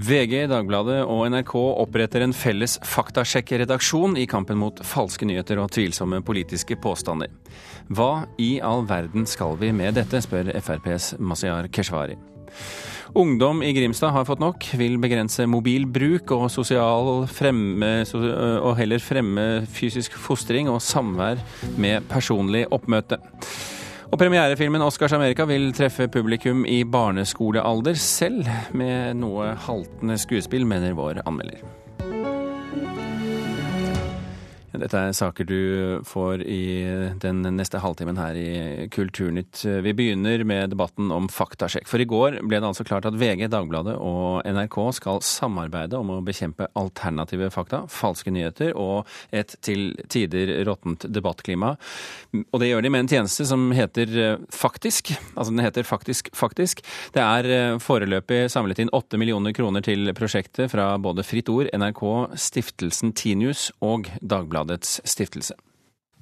VG, Dagbladet og NRK oppretter en felles faktasjekkredaksjon i kampen mot falske nyheter og tvilsomme politiske påstander. Hva i all verden skal vi med dette, spør FrPs Mazyar Keshvari. Ungdom i Grimstad har fått nok, vil begrense mobilbruk og fremme, og heller fremme fysisk fostring og samvær med personlig oppmøte. Og premierefilmen 'Oscars Amerika' vil treffe publikum i barneskolealder, selv med noe haltende skuespill, mener vår anmelder. Dette er saker du får i den neste halvtimen her i Kulturnytt. Vi begynner med debatten om faktasjekk. For i går ble det altså klart at VG, Dagbladet og NRK skal samarbeide om å bekjempe alternative fakta, falske nyheter og et til tider råttent debattklima. Og det gjør de med en tjeneste som heter eh, Faktisk. Altså den heter Faktisk Faktisk. Det er eh, foreløpig samlet inn åtte millioner kroner til prosjektet fra både Fritt Ord, NRK, Stiftelsen Tinius og Dagbladet. Dagbladets stiftelse.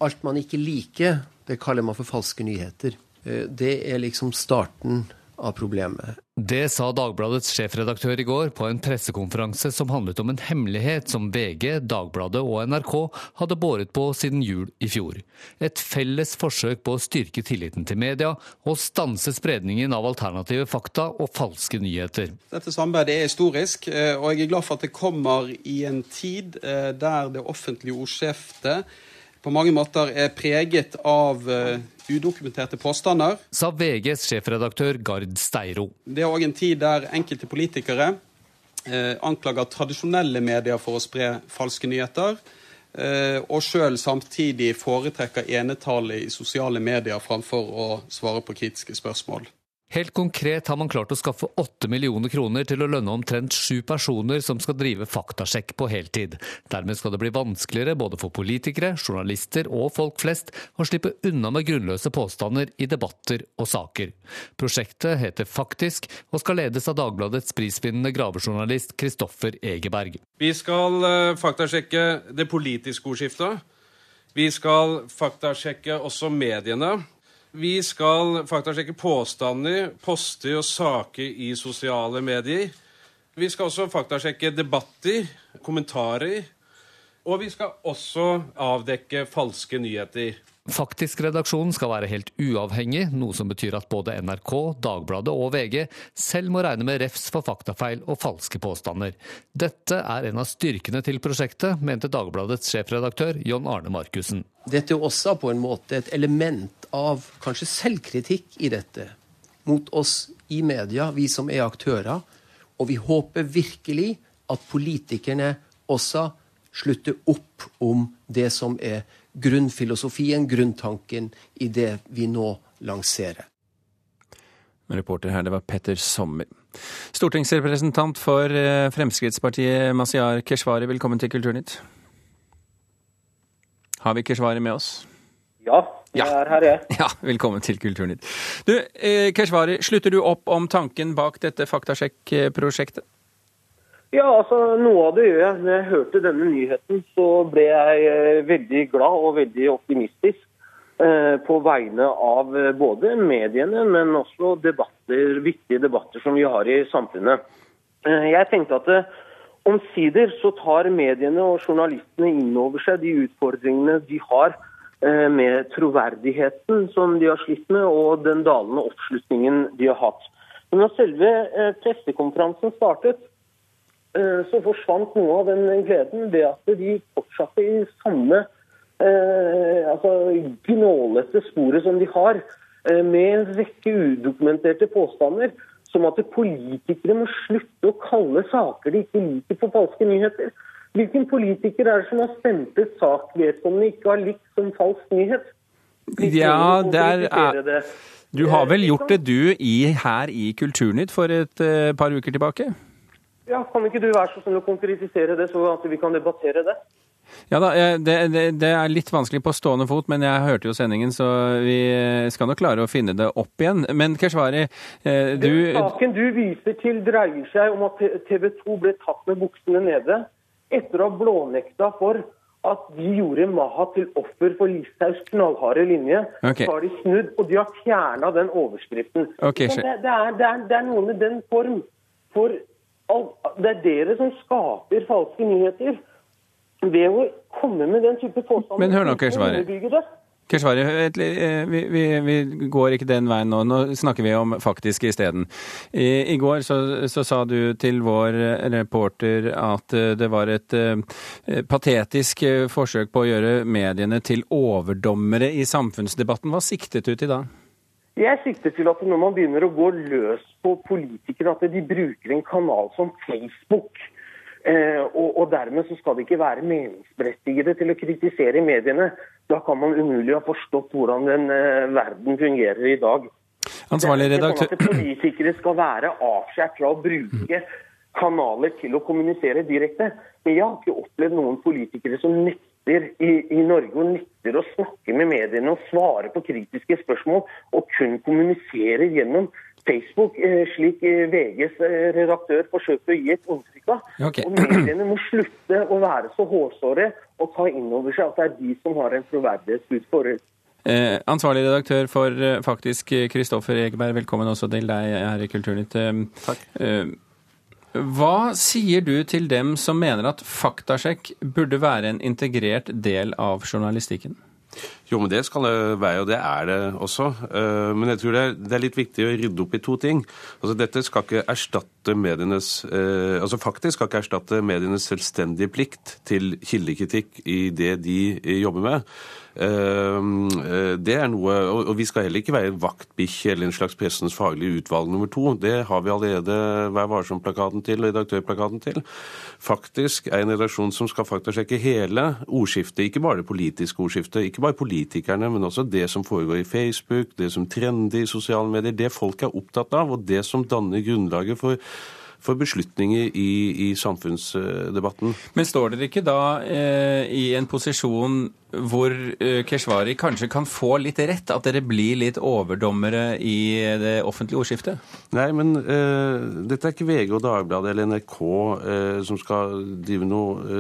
Alt man ikke liker, det kaller man for falske nyheter. Eh, det er liksom starten av problemet. Det sa Dagbladets sjefredaktør i går på en pressekonferanse som handlet om en hemmelighet som VG, Dagbladet og NRK hadde båret på siden jul i fjor. Et felles forsøk på å styrke tilliten til media og stanse spredningen av alternative fakta og falske nyheter. Dette samarbeidet er historisk, eh, og jeg er glad for at det kommer i en tid eh, der det offentlige ordskiftet på mange måter er preget av uh, udokumenterte påstander. Sa VGs sjefredaktør Gard Steiro. Det er òg en tid der enkelte politikere eh, anklager tradisjonelle medier for å spre falske nyheter. Eh, og sjøl samtidig foretrekker enetallet i sosiale medier framfor å svare på kritiske spørsmål. Helt konkret har man klart å skaffe 8 millioner kroner til å lønne omtrent sju personer som skal drive faktasjekk på heltid. Dermed skal det bli vanskeligere både for politikere, journalister og folk flest å slippe unna med grunnløse påstander i debatter og saker. Prosjektet heter Faktisk og skal ledes av Dagbladets prisvinnende gravejournalist Kristoffer Egeberg. Vi skal uh, faktasjekke det politiske ordskiftet. Vi skal faktasjekke også mediene. Vi skal faktasjekke påstander, poster og saker i sosiale medier. Vi skal også faktasjekke debatter, kommentarer. Og vi skal også avdekke falske nyheter. Faktisk redaksjon skal være helt uavhengig, noe som betyr at både NRK, Dagbladet og VG selv må regne med refs for faktafeil og falske påstander. Dette er en av styrkene til prosjektet, mente Dagbladets sjefredaktør John Arne Markussen. Dette er også på en måte et element av kanskje selvkritikk i dette. Mot oss i media, vi som er aktører. Og vi håper virkelig at politikerne også slutter opp om det som er grunnfilosofien, grunntanken, i det vi nå lanserer. Reporter her, det var Petter Sommer. Stortingsrepresentant for eh, Fremskrittspartiet, Masiar Keshvari, velkommen til Kulturnytt. Har vi Keshvari med oss? Ja, jeg ja. er her, jeg. Ja, velkommen til Kulturnytt. Du, eh, Keshvari, slutter du opp om tanken bak dette faktasjekk-prosjektet? Ja, altså noe av det gjør jeg. Når jeg hørte denne nyheten, så ble jeg eh, veldig glad og veldig optimistisk eh, på vegne av eh, både mediene, men også debatter, viktige debatter som vi har i samfunnet. Jeg tenkte at omsider så tar mediene og journalistene inn over seg de utfordringene de har med troverdigheten som de har slitt med, og den dalende oppslutningen de har hatt. Men når selve pressekonferansen startet, Eh, så forsvant noe av den gleden ved at de fortsatte i samme eh, altså gnålete sporet som de har, eh, med en rekke udokumenterte påstander. Som at politikere må slutte å kalle saker de ikke liker, for falske nyheter. Hvilken politiker er det som har stemt ut sak vedkommende ikke har likt som falsk nyhet? Ja, der er Du har vel gjort det du i, her i Kulturnytt for et uh, par uker tilbake? Ja, Kan ikke du være så snill å konkretisere det, så at vi kan debattere det? Ja da, det, det, det, er litt vanskelig på stående fot, men jeg hørte jo sendingen, så vi skal nok klare å finne det opp igjen. Men Keshvari, eh, du Den Saken du viser til dreier seg om at TV 2 ble tatt med buksene nede etter å ha blånekta for at de gjorde Maha til offer for Listhaugs knallharde linje. Okay. Har de snudd, og de har fjerna den overskriften. Okay, det, er, det, er, det er noe med den form for Det er dere som skaper falske nyheter. Ved å komme med den type påstander. Men hør nå, Keshvari. Keshvari, eh, vi, vi, vi, går ikke den veien nå. Nå snakker vi om faktisk isteden. I, I går så, så, sa du til vår reporter at eh, det var et uh, patetisk forsøk på å gjøre mediene til overdommere i samfunnsdebatten. Hva siktet du til da? Jeg sikter til at når man begynner å gå løs på politikere, at de bruker en kanal som Facebook. Eh, og, og, dermed så skal det ikke være meningsberettigede til å kritisere mediene. Da kan man umulig ha forstått hvordan den eh, verden fungerer i dag. Ansvarlig redaktør... Det er ikke sånn at Politikere skal være avskåret fra å bruke kanaler til å kommunisere direkte. Men jeg har ikke opplevd noen politikere som nekter i, i, Norge og nekter å snakke med mediene og svare på kritiske spørsmål, og kun kommuniserer gjennom Facebook, eh, slik eh, VGs redaktør forsøker å gi et inntrykk av. Okay. Og Mediene må slutte å være så hårsåre og ta inn over seg at det er de som har en troverdighetsutfordring. Eh, ansvarlig redaktør for Faktisk, Kristoffer Egeberg, velkommen også til deg her i Kulturnytt. Takk. Eh, hva sier du til dem som mener at faktasjekk burde være en integrert del av journalistikken? Jo, men det skal det være, og det er det også. Eh, men jeg tror det er, litt viktig å rydde opp i to ting. Altså, Dette skal ikke erstatte medienes eh, altså faktisk skal ikke erstatte medienes selvstendige plikt til kildekritikk i det de jobber med. Ehm, eh, det er noe, og Vi skal heller ikke være vaktbikkje eller en slags pressens faglige utvalg nummer to. Det har vi allerede Vær varsom-plakaten til og redaktørplakaten til. Faktisk er en redaksjon som skal faktasjekke hele ordskiftet, ikke bare det politiske ordskiftet, ikke bare politikerne, men også det som foregår i Facebook, det som trender i sosiale medier, det folk er opptatt av, og det som danner grunnlaget for for beslutninger i, i, samfunnsdebatten. Men står dere ikke da eh, i en posisjon hvor uh, Keshvari kanskje kan få litt rett? At dere blir litt overdommere i det offentlige ordskiftet? Nei, men uh, dette er ikke VG og Dagbladet eller NRK uh, som skal drive noe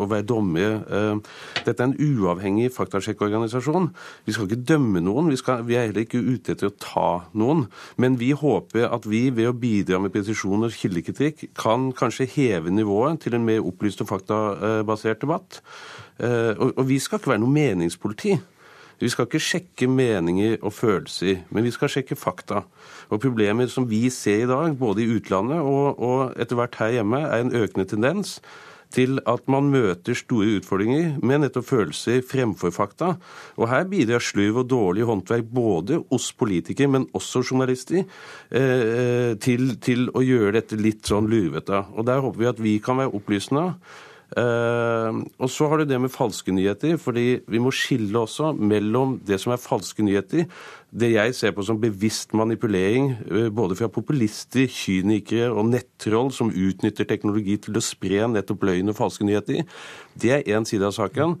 og være dommere. dette er en uavhengig faktasjekkorganisasjon. Vi skal ikke dømme noen. Vi, skal, vi, er heller ikke ute etter å ta noen. Men vi håper at vi ved å bidra med presisjon og kildekritikk kan kanskje heve nivået til en mer opplyst og faktabasert debatt. og, og vi skal ikke være noe meningspoliti. Vi skal ikke sjekke meninger og følelser, men vi skal sjekke fakta. Og Problemet som vi ser i dag, både i utlandet og, og etter hvert her hjemme, er en økende tendens til at man møter store utfordringer med nettopp følelser fremfor fakta. Og her bidrar slurv og dårlig håndverk både hos politikere, men også journalister, eh, til, til, å gjøre dette litt sånn lurvete. Og der håper vi at vi kan være opplysende. Uh, og så har du det med falske nyheter, fordi vi må skille også mellom det som er falske nyheter, det jeg ser på som bevisst manipulering, uh, både fra populister, kynikere og nettroll som utnytter teknologi til å spre nettopp løgn og falske nyheter. Det er én side av saken.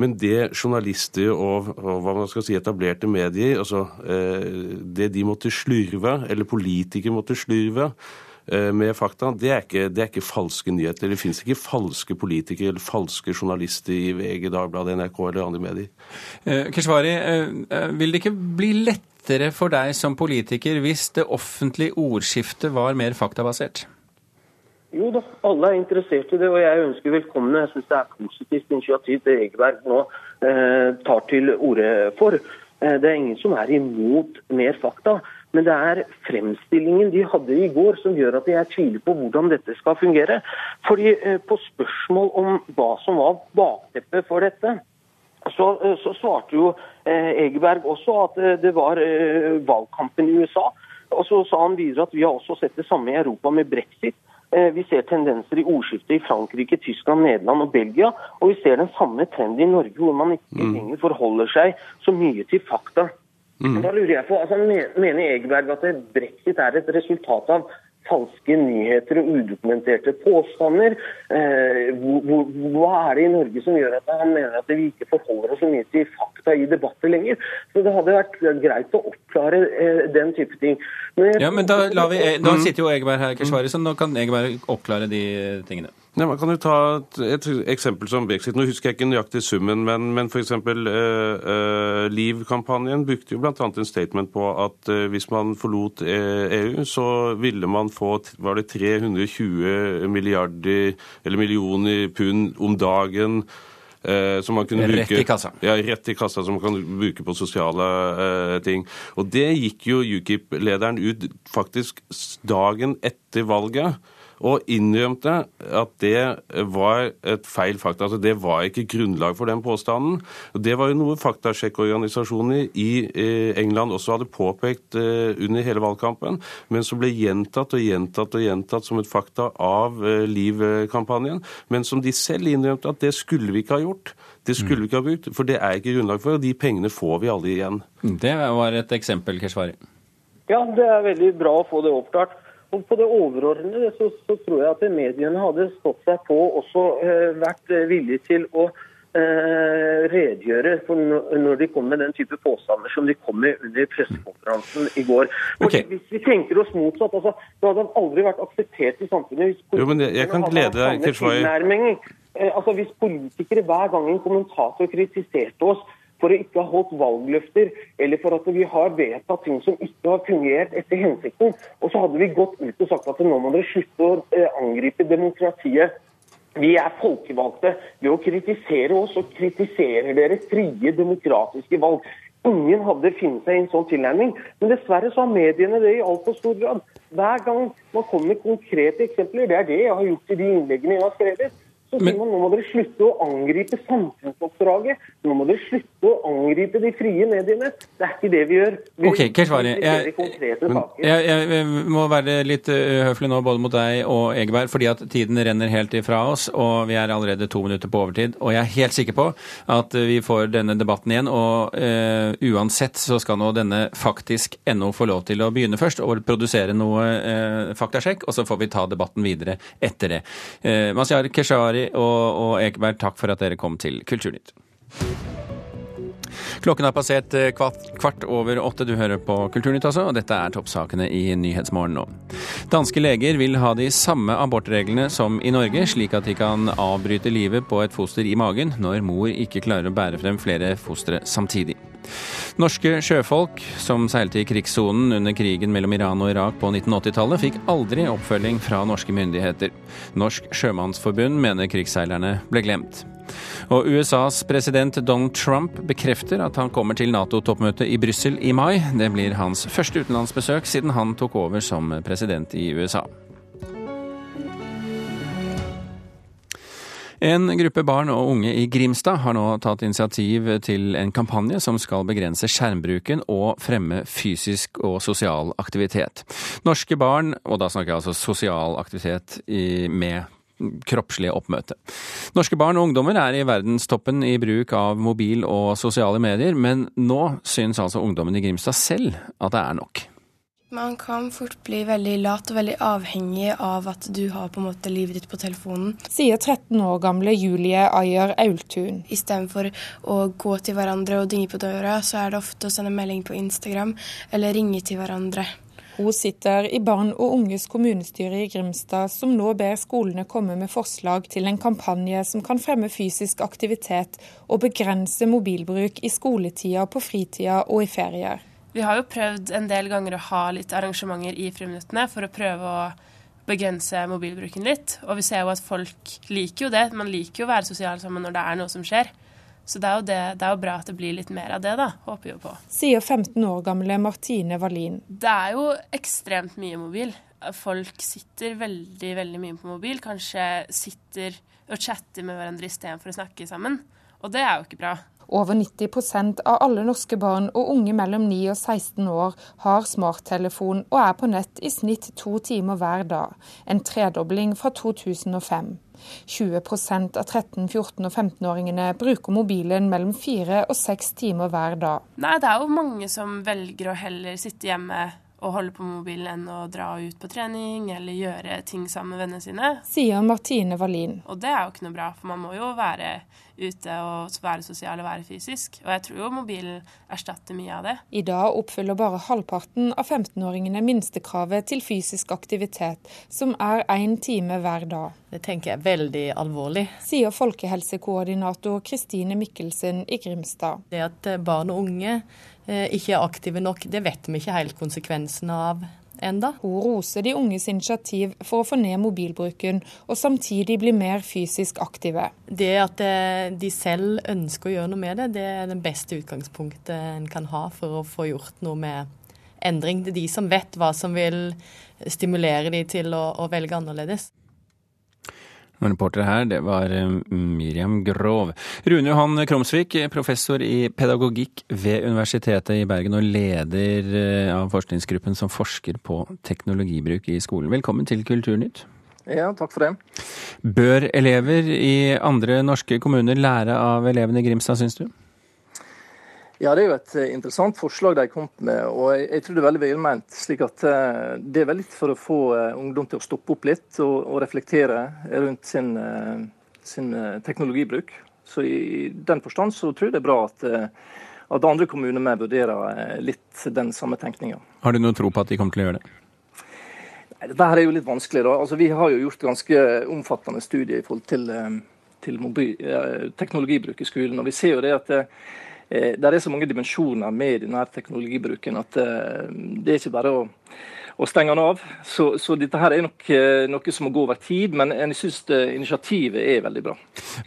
Men det journalister og, og hva man skal si, etablerte medier, altså uh, det de måtte slurve, eller politikere måtte slurve, Eh, med fakta, det er, ikke, det er ikke, falske nyheter. Det finnes ikke falske politikere eller falske journalister i VG, Dagbladet, NRK eller andre medier. Eh, Keshvari, eh, vil det ikke bli lettere for deg som politiker hvis det offentlige ordskiftet var mer faktabasert? Jo da, alle er interessert i det, og jeg ønsker velkommen. Jeg syns det er positivt initiativ det Egeberg nå eh, tar til orde for. Eh, det er ingen som er imot mer fakta. Men det er fremstillingen de hadde i går som gjør at jeg tviler på hvordan dette skal fungere. Fordi eh, På spørsmål om hva som var bakteppet for dette, så, eh, så svarte jo eh, Egeberg også at det var valgkampen i USA. Og så sa han videre at vi har også sett det samme i Europa med brexit. Vi ser tendenser i ordskiftet i Frankrike, Tyskland, Nederland og Belgia. Og vi ser den samme trenden i Norge, hvor man ikke mm. lenger forholder seg så mye til fakta. Mm. Da lurer jeg på, altså, Mener Egeberg at brexit er et resultat av falske nyheter og udokumenterte påstander? Eh, hva er det i Norge som gjør at han mener at vi ikke forholder oss så mye til fakta i debatter lenger? Så Det hadde vært greit å oppklare eh, den type ting. Men, ja, men da, vi, da mm. sitter jo Egeberg her, Keshvari, så nå kan Egeberg oppklare de tingene. Ja, man kan jo ta et, et, eksempel som brexit. Nå husker jeg ikke nøyaktig summen, men, men f.eks. Uh, uh, Liv-kampanjen brukte jo bl.a. en statement på at uh, hvis man forlot EU, så ville man få var det 320 milliarder eller millioner pund om dagen. Som man kunne bruke, rett i kassa. Ja, rett i kassa som man kan bruke på sosiale ting. Og Det gikk jo UKIP-lederen ut faktisk dagen etter valget og innrømte at det var et feil fakta. Altså, det var ikke grunnlag for den påstanden. Det var jo noe faktasjekkorganisasjoner i eh, England også hadde påpekt eh, under hele valgkampen, men som ble gjentatt og gjentatt og gjentatt som et fakta av eh, Liv-kampanjen, men som de selv innrømte at det skulle vi ikke ha gjort. Det skulle vi ikke ha brukt, for det er ikke grunnlag for, og de pengene får vi aldri igjen. Det var et eksempel, Keshvari. Ja, det er veldig bra å få det oppklart. Og På det overordnede så, så, tror jeg at mediene hadde stått seg på og også eh, vært eh, villige til å eh, redegjøre for når de kom med den type påstander som de kom med under pressekonferansen i går. Okay. Hvis vi tenker oss motsatt, altså, Det hadde aldri vært akseptert i samfunnet hvis jo, men jeg kan glede deg, Keshvari. Eh, altså, hvis politikere hver gang en kommentator kritiserte oss for å ikke ha holdt valgløfter, eller for at vi har vedtatt ting som ikke har fungert etter hensikten. Og så hadde vi gått ut og sagt at nå må dere slutte å eh, angripe demokratiet. Vi er folkevalgte. Ved å kritisere oss, så kritiserer dere frie, demokratiske valg. Ingen hadde funnet seg i en sånn tilnærming. Men dessverre så har mediene det i altfor stor grad. Hver gang man kommer med konkrete eksempler, det er det jeg har gjort i de innleggene jeg har skrevet, så sier man nå må dere slutte å angripe samfunnsoppdraget. Nå må dere slutte å angripe de frie mediene. Det er ikke det vi gjør. Vi ok, Keshvari, jeg, jeg, jeg, må være litt uhøflig høflig nå både mot deg og Egeberg, fordi at tiden renner helt ifra oss, og vi er allerede to minutter på overtid. Og jeg er helt sikker på at vi får denne debatten igjen, og uh, uansett så skal nå denne faktisk ennå få lov til å begynne først, og produsere noe uh, faktasjekk, og så får vi ta debatten videre etter det. Uh, Mazyar Keshvari, og, og Ekeberg, takk for at dere kom til Kulturnytt. Klokken har passert eh, kvart, over åtte. Du hører på Kulturnytt, altså, og dette er toppsakene i Nyhetsmorgen nå. Danske leger vil ha de samme abortreglene som i Norge, slik at de kan avbryte livet på et foster i magen når mor ikke klarer å bære frem flere fostre samtidig. Norske sjøfolk som seilte i krigssonen under krigen mellom Iran og Irak på 1980-tallet, fikk aldri oppfølging fra norske myndigheter. Norsk Sjømannsforbund mener krigsseilerne ble glemt. Og USAs president Donald Trump bekrefter at han kommer til Nato-toppmøtet i Brussel i mai. Det blir hans første utenlandsbesøk siden han tok over som president i USA. En gruppe barn og unge i Grimstad har nå tatt initiativ til en kampanje som skal begrense skjermbruken og fremme fysisk og sosial aktivitet. Norske barn, og da snakker jeg altså sosial aktivitet med kroppslige oppmøte. Norske barn og ungdommer er i verdenstoppen i bruk av mobil og sosiale medier, men nå syns altså ungdommen i Grimstad selv at det er nok. Man kan fort bli veldig lat og veldig avhengig av at du har på en måte livet ditt på telefonen. Sier 13 år gamle Julie Ayer Aultun. Istedenfor å gå til hverandre og dinge på døra, så er det ofte å sende melding på Instagram eller ringe til hverandre. Hun sitter i barn og unges kommunestyre i Grimstad, som nå ber skolene komme med forslag til en kampanje som kan fremme fysisk aktivitet og begrense mobilbruk i skoletida, på fritida og i ferier. Vi har jo prøvd en del ganger å ha litt arrangementer i friminuttene for å prøve å begrense mobilbruken litt. Og vi ser jo at folk liker jo det. Man liker jo å være sosial sammen når det er noe som skjer. Så det er, jo det, det er jo bra at det blir litt mer av det, da. Håper jo på. Sier 15 år gamle Martine Wallin. Det er jo ekstremt mye mobil. Folk sitter veldig, veldig mye på mobil. Kanskje sitter og chatter med hverandre istedenfor å snakke sammen. Og det er jo ikke bra. Over 90% av alle norske barn og unge mellom 9 og 16 år har smarttelefon og er på nett i snitt to timer hver dag, en tredobling fra 2005. 20% av 13-, 14- og 15-åringene bruker mobilen mellom fire og seks timer hver dag. Nei, Det er jo mange som velger å heller sitte hjemme å holde på mobilen enn å dra ut på trening eller gjøre ting sammen med vennene sine. Sier Martine Wallin. Og det er jo ikke noe bra, for man må jo være ute og være sosial og være fysisk. Og jeg tror jo mobilen erstatter mye av det. I dag oppfyller bare halvparten av 15-åringene minstekravet til fysisk aktivitet, som er én time hver dag. Det tenker jeg er veldig alvorlig. Sier folkehelsekoordinator Kristine Mikkelsen i Grimstad. Det at barn og unge ikke er aktive nok, det vet vi ikke helt konsekvensene av enda. Hun roser de unges initiativ for å få ned mobilbruken, og samtidig bli mer fysisk aktive. Det at eh, de selv ønsker å gjøre noe med det, det er det beste utgangspunktet en kan ha for å få gjort noe med endring. Det er de som vet hva som vil stimulere de til å, å velge annerledes. Reporter her, det var eh, Miriam Grov. Rune Johan Kromsvik, professor i pedagogikk ved Universitetet i Bergen og leder eh, av forskningsgruppen som forsker på teknologibruk i skolen. Velkommen til Kulturnytt. Ja, takk for det. Bør elever i andre norske kommuner lære av elevene i Grimstad, syns du? Ja, Det er jo et eh, interessant forslag de kommet med, og jeg, jeg tror det er veldig velment. slik at uh, Det er vel litt for å få uh, ungdom til å stoppe opp litt og, og reflektere rundt sin, sin teknologibruk. Så I den forstand så tror jeg det er bra at, at andre kommuner med vurderer litt den samme tenkninga. Har du noe tro på at de kommer til å gjøre det? Dette her er jo litt vanskelig. da. Altså, Vi har jo gjort ganske omfattende studier i forhold til, til mobil, teknologibruk i skolen. og vi ser jo det at eh, det er så mange dimensjoner med denne teknologibruken at eh, det er ikke bare å, å stenge den av. Så, så, dette her er nok eh, noe som må gå over tid, men jeg syns eh, initiativet er veldig bra.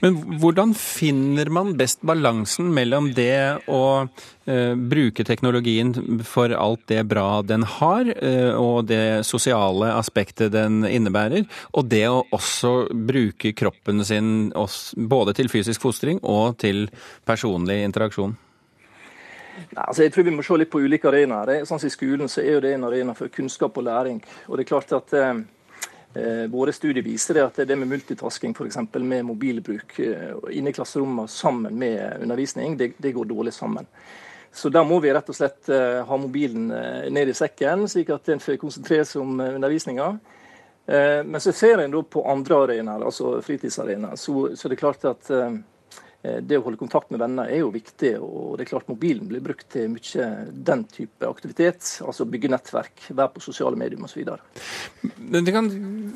Men hvordan finner man best balansen mellom det å eh, bruke teknologien for alt det bra den har, eh, og det sosiale aspektet den innebærer, og det å også bruke kroppen sin både til fysisk fostring og til personlig interaksjon? Nei, altså jeg tror vi må se litt på ulike arenaer. Sånn I skolen så er jo det en arena for kunnskap og læring. Og det er klart at eh, eh Våre studier viser det at det med multitasking, f.eks. med mobilbruk eh, inne i klasserommet sammen med undervisning, det, det, går dårlig sammen. Så da må vi rett og slett eh, ha mobilen ned i sekken, slik at en får konsentrere seg om undervisninga. men så ser en da på andre arenaer, altså fritidsarenaer, så, så det er klart at det å holde kontakt med venner er jo viktig. og det er klart Mobilen blir brukt til mye den type aktivitet. Altså bygge nettverk, være på sosiale medier osv. Det kan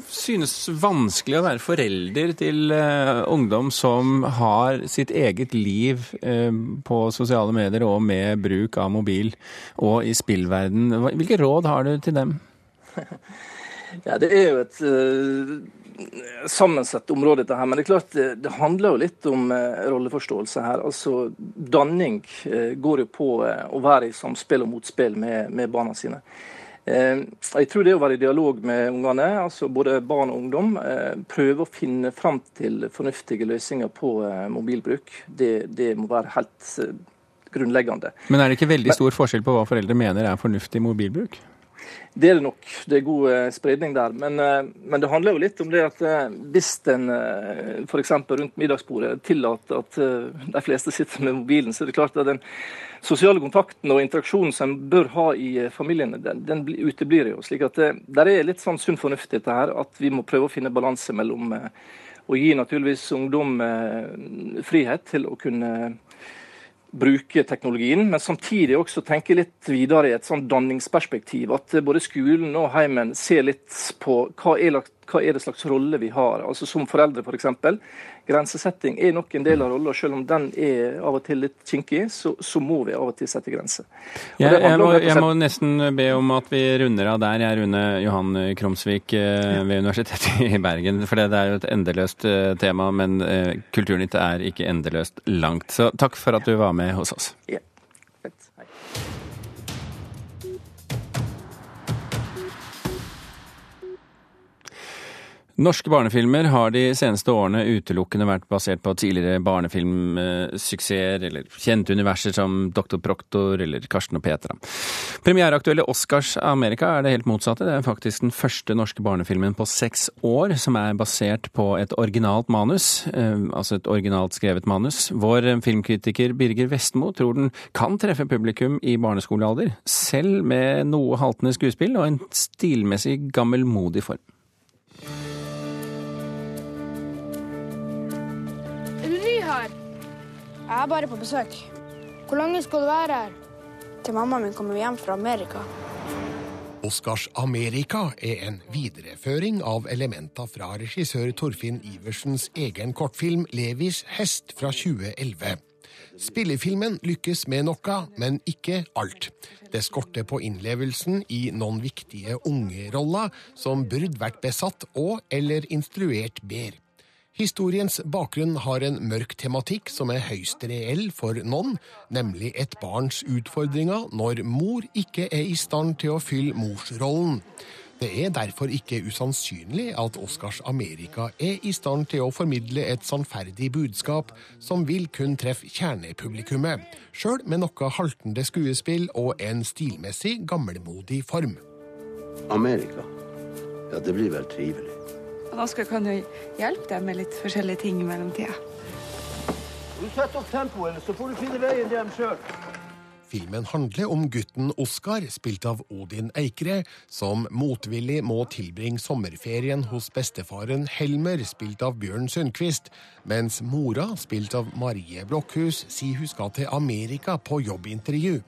synes vanskelig å være forelder til uh, ungdom som har sitt eget liv uh, på sosiale medier og med bruk av mobil og i spillverden. Hvilke råd har du til dem? ja, Det er jo et sammensett område, dette her. Men det er klart, det handler jo litt om eh, rolleforståelse her. Altså, Danning eh, går jo på eh, å være i samspill og motspill med, med barna sine. Jeg tror det å være i dialog med ungene, altså både barn og ungdom, prøve å finne fram til fornuftige løsninger på mobilbruk, det, det må være helt grunnleggende. Men er det ikke veldig stor forskjell på hva foreldre mener er fornuftig mobilbruk? Det er det nok. Det er god eh, spredning der. Men, eh, men, det handler jo litt om det at eh, hvis en f.eks. rundt middagsbordet tillater at de fleste sitter med mobilen, så er det klart at den sosiale kontakten og interaksjonen som en bør ha i familiene, den, den uteblir jo. slik at det der er litt sånn sunn fornuft dette her, at vi må prøve å finne balanse mellom å gi naturligvis ungdom frihet til å kunne bruke teknologien, men samtidig også tenke litt videre i et sånn danningsperspektiv. At både skolen og heimen ser litt på hva er, hva er det slags rolle vi har. Altså Som foreldre, f.eks. For Grensesetting er nok en del av rollen. Selv om den er av og til litt kinkig, så, så må vi av og til sette grenser. Ja, jeg, må, jeg, må, nesten be om at vi runder av der. Jeg er Rune Johan Kromsvik eh, ved Universitetet i Bergen. For det er jo et endeløst eh, tema, men eh, Kulturnytt er ikke endeløst langt. Så takk for at du var med hos oss. Ja. Norske barnefilmer har de seneste årene utelukkende vært basert på tidligere barnefilmsuksesser eller kjente universer som Dr. Proktor eller Karsten og Petra. Premiereaktuelle Oscars Amerika er det helt motsatte. Det er faktisk den første norske barnefilmen på seks år som er basert på et originalt manus, eh, altså et originalt skrevet manus. Vår filmkritiker Birger Vestmo tror den kan treffe publikum i barneskolealder, selv med noe haltende skuespill og en stilmessig gammelmodig form. Jeg er bare på besøk. Hvor lenge skal du være her? Til mammaen min kommer hjem fra Amerika. Oscars Amerika er en videreføring av elementer fra regissør Torfinn Iversens egen kortfilm Levis hest fra 2011. Spillefilmen lykkes med noe, men ikke alt. Det skorter på innlevelsen i noen viktige ungeroller som burde vært besatt og eller instruert bedre. Historiens bakgrunn har en mørk tematikk som er høyst reell for noen, nemlig et barns utfordringer når mor ikke er i stand til å fylle morsrollen. Det er derfor ikke usannsynlig at Oscars Amerika er i stand til å formidle et sannferdig budskap som vil kun treffe kjernepublikummet, sjøl med noe haltende skuespill og en stilmessig gammelmodig form. Amerika. Ja, det blir vel trivelig. Oskar kan jo hjelpe deg med litt forskjellige ting i mellomtida. Du setter opp tempoet, eller så får du finne veien hjem sjøl. Filmen handler om gutten Oskar, spilt av Odin Eikre, som motvillig må tilbringe sommerferien hos bestefaren Helmer, spilt av Bjørn Sundquist, mens mora, spilt av Marie Blokhus, sier hun skal til Amerika på jobbintervju.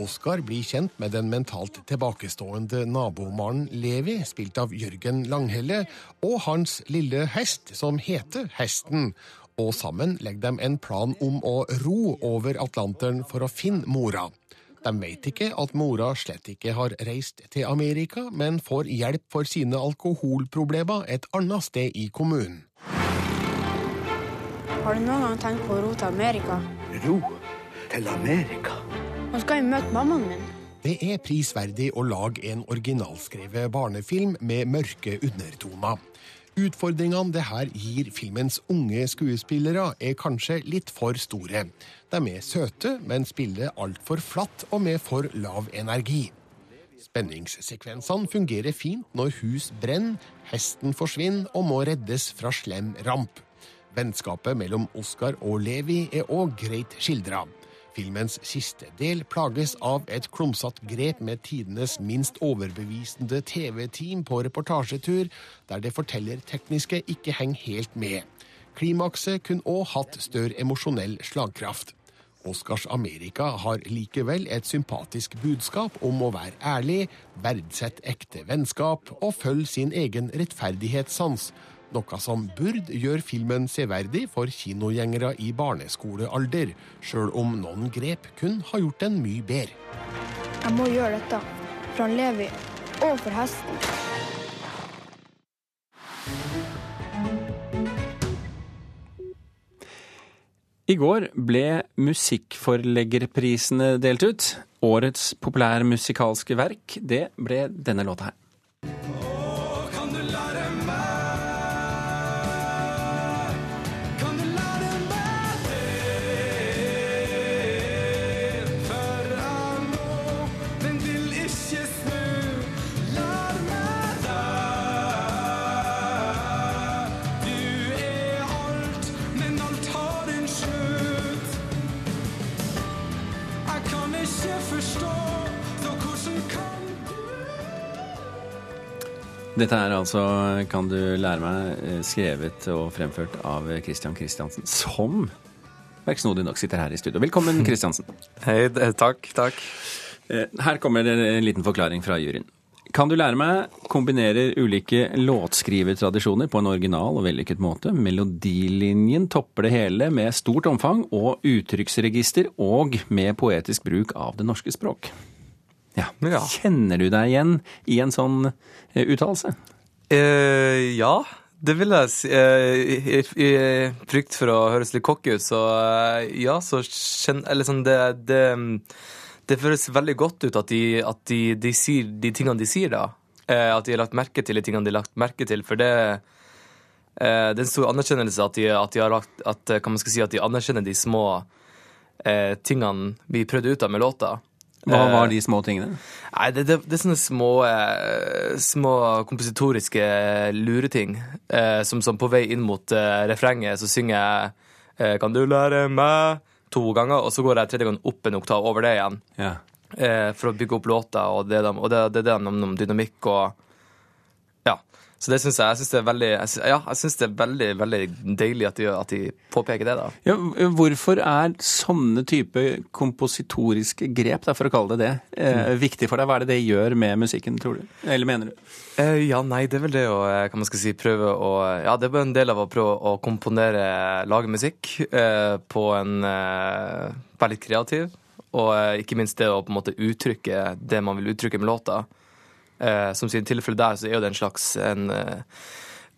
Oskar blir kjent med den mentalt tilbakestående nabomannen Levi, spilt av Jørgen Langhelle, og hans lille hest, som heter Hesten. Og sammen legger de en plan om å ro over Atlanteren for å finne mora. De vet ikke at mora slett ikke har reist til Amerika, men får hjelp for sine alkoholproblemer et annet sted i kommunen. Har du noen gang tenkt på å ro til Amerika? Ro til Amerika? Nå skal jeg møte mammaen min. Det er prisverdig å lage en originalskrevet barnefilm med mørke undertoner. Utfordringene det her gir filmens unge skuespillere, er kanskje litt for store. De er søte, men spiller altfor flatt og med for lav energi. Spenningssekvensene fungerer fint når hus brenner, hesten forsvinner og må reddes fra slem ramp. Vennskapet mellom Oscar og Levi er òg greit skildra. Filmens siste del plages av et klumsete grep med tidenes minst overbevisende TV-team på reportasjetur, der det fortellertekniske ikke henger helt med. Klimakset kunne òg hatt større emosjonell slagkraft. Oscars Amerika har likevel et sympatisk budskap om å være ærlig, verdsette ekte vennskap og følge sin egen rettferdighetssans, noe som burde gjøre filmen severdig for kinogjengere i barneskolealder, sjøl om noen grep kun har gjort den mye bedre. Jeg må gjøre dette. For han Levi og for hesten. I går ble musikkforleggerprisene delt ut. Årets populærmusikalske verk, det ble denne låta her. Dette er altså Kan du lære meg eh, skrevet og fremført av Christian Christiansen, som verksnodig nok sitter her i studio. Velkommen, Christiansen. Hei, takk, takk. Eh, her kommer det en liten forklaring fra juryen. Kan du lære meg kombinerer ulike låtskrivertradisjoner på en original og vellykket måte. Melodilinjen topper det hele med stort omfang og uttrykksregister, og med poetisk bruk av det norske språk. Ja. ja. Kjenner du deg igjen i en sånn uh, uttalelse? Eh, ja, det vil jeg si. Uh, I, I, frykt for å høres litt cocky ut, så ja, så kjenn... Eller sånn det, det, det føles veldig godt ut at, de, at de, de, sier de tingene de sier, da. at de har lagt merke til de tingene de har lagt merke til, for det eh, det er en stor anerkjennelse at de, at de har lagt at, eh, kan man skal si, at de anerkjenner de små eh, tingene vi prøvde ut av med låta. Hva Eh, var de små tingene? Nei, det, det, det er sånne små, eh, små kompositoriske lureting. Eh, som, som på vei inn mot eh, refrenget, så synger jeg eh, Kan du lære meg to ganger, og så går jeg tredje gang opp en oktav over det igjen. Ja. Eh, for å bygge opp låta, og det, og det, det, det er om, dynamikk og. Så det syns jeg, jeg synes det er veldig jeg synes, Ja, jeg det er veldig, veldig deilig at de, at de påpeker det, da. Ja, hvorfor er sånne type kompositoriske grep, da, for å kalle det det, eh, viktig for deg? Hva er det det gjør med musikken, tror du? Eller mener du? Eh, ja, nei, det er vel det å eh, hva man skal si, prøve å Ja, det er bare en del av å prøve å komponere, lage musikk eh, på en eh, Være litt kreativ. Og eh, ikke minst det å på en måte uttrykke det man vil uttrykke med låta. Eh, som i tilfellet der så er jo det en slags en, eh,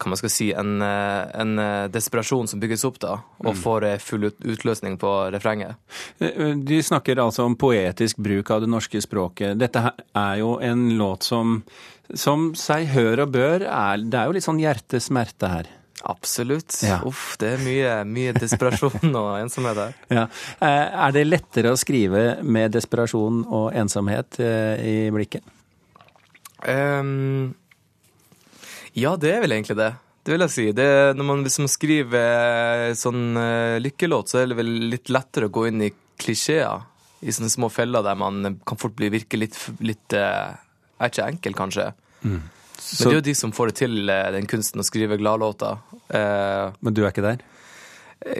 hva man skal si, en, eh, en desperasjon som bygges opp, da, og Mm. får full utløsning på refrenget. De snakker altså om poetisk bruk av det norske språket. Dette er jo en låt som, som seg hør og bør er Det er jo litt sånn hjertesmerte her. Absolutt. Ja. Uff, det er mye, mye desperasjon og ensomhet her. Ja. Er det lettere å skrive med desperasjon og ensomhet i blikket? Ehm, ja, det er vel egentlig det. Det vil jeg si. Det, når man liksom skriver eh, sånn uh, lykkelåt, så er det vel litt lettere å gå inn i klisjeer. I sånne små feller der man kan fort bli virke litt, litt uh, Er ikke enkel, kanskje. Mm. Men det er jo de som får det til, uh, den kunsten å skrive gladlåter. Men du er ikke der?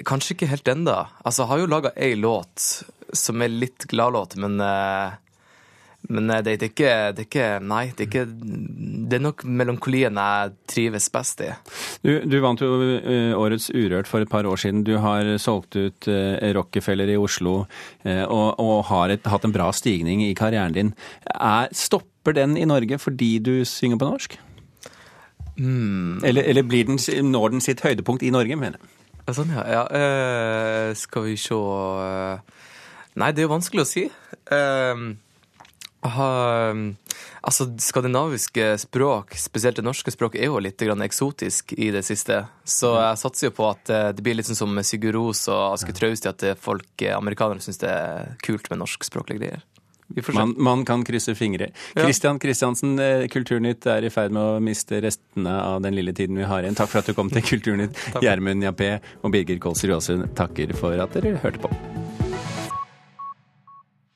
Kanskje ikke helt enda. Altså, jeg har jo laga ei låt som er litt gladlåt, men eh, men eh, det, er ikke, det er ikke Nei, det er ikke Det er nok melankolien jeg trives best i. Du, du vant jo eh, Årets Urørt for et par år siden. Du har solgt ut eh, Rockefeller i Oslo og, og har et, hatt en bra stigning i karrieren din. Er, stopper den i Norge fordi du synger på norsk? Mm. Eller, eller blir den, når den sitt høydepunkt i Norge, mener jeg? Sånn, ja. ja skal vi se Nei, det er jo vanskelig å si. Eh, ha, altså, skandinaviske språk, spesielt det norske språket, er jo litt grann eksotisk i det siste. Så jeg satser jo på at eh, det blir litt sånn som Sigurd Ros og Aske Trausti, at folk, eh, amerikanere syns det er kult med norskspråklige greier. Man, man kan krysse fingre. Ja. Kristiansen, eh, Kulturnytt er i ferd med å miste restene av den lille tiden vi har igjen. Takk for at du kom til Kulturnytt. Gjermund Jappé og Birger Kolsrud Aasund takker for at dere hørte på.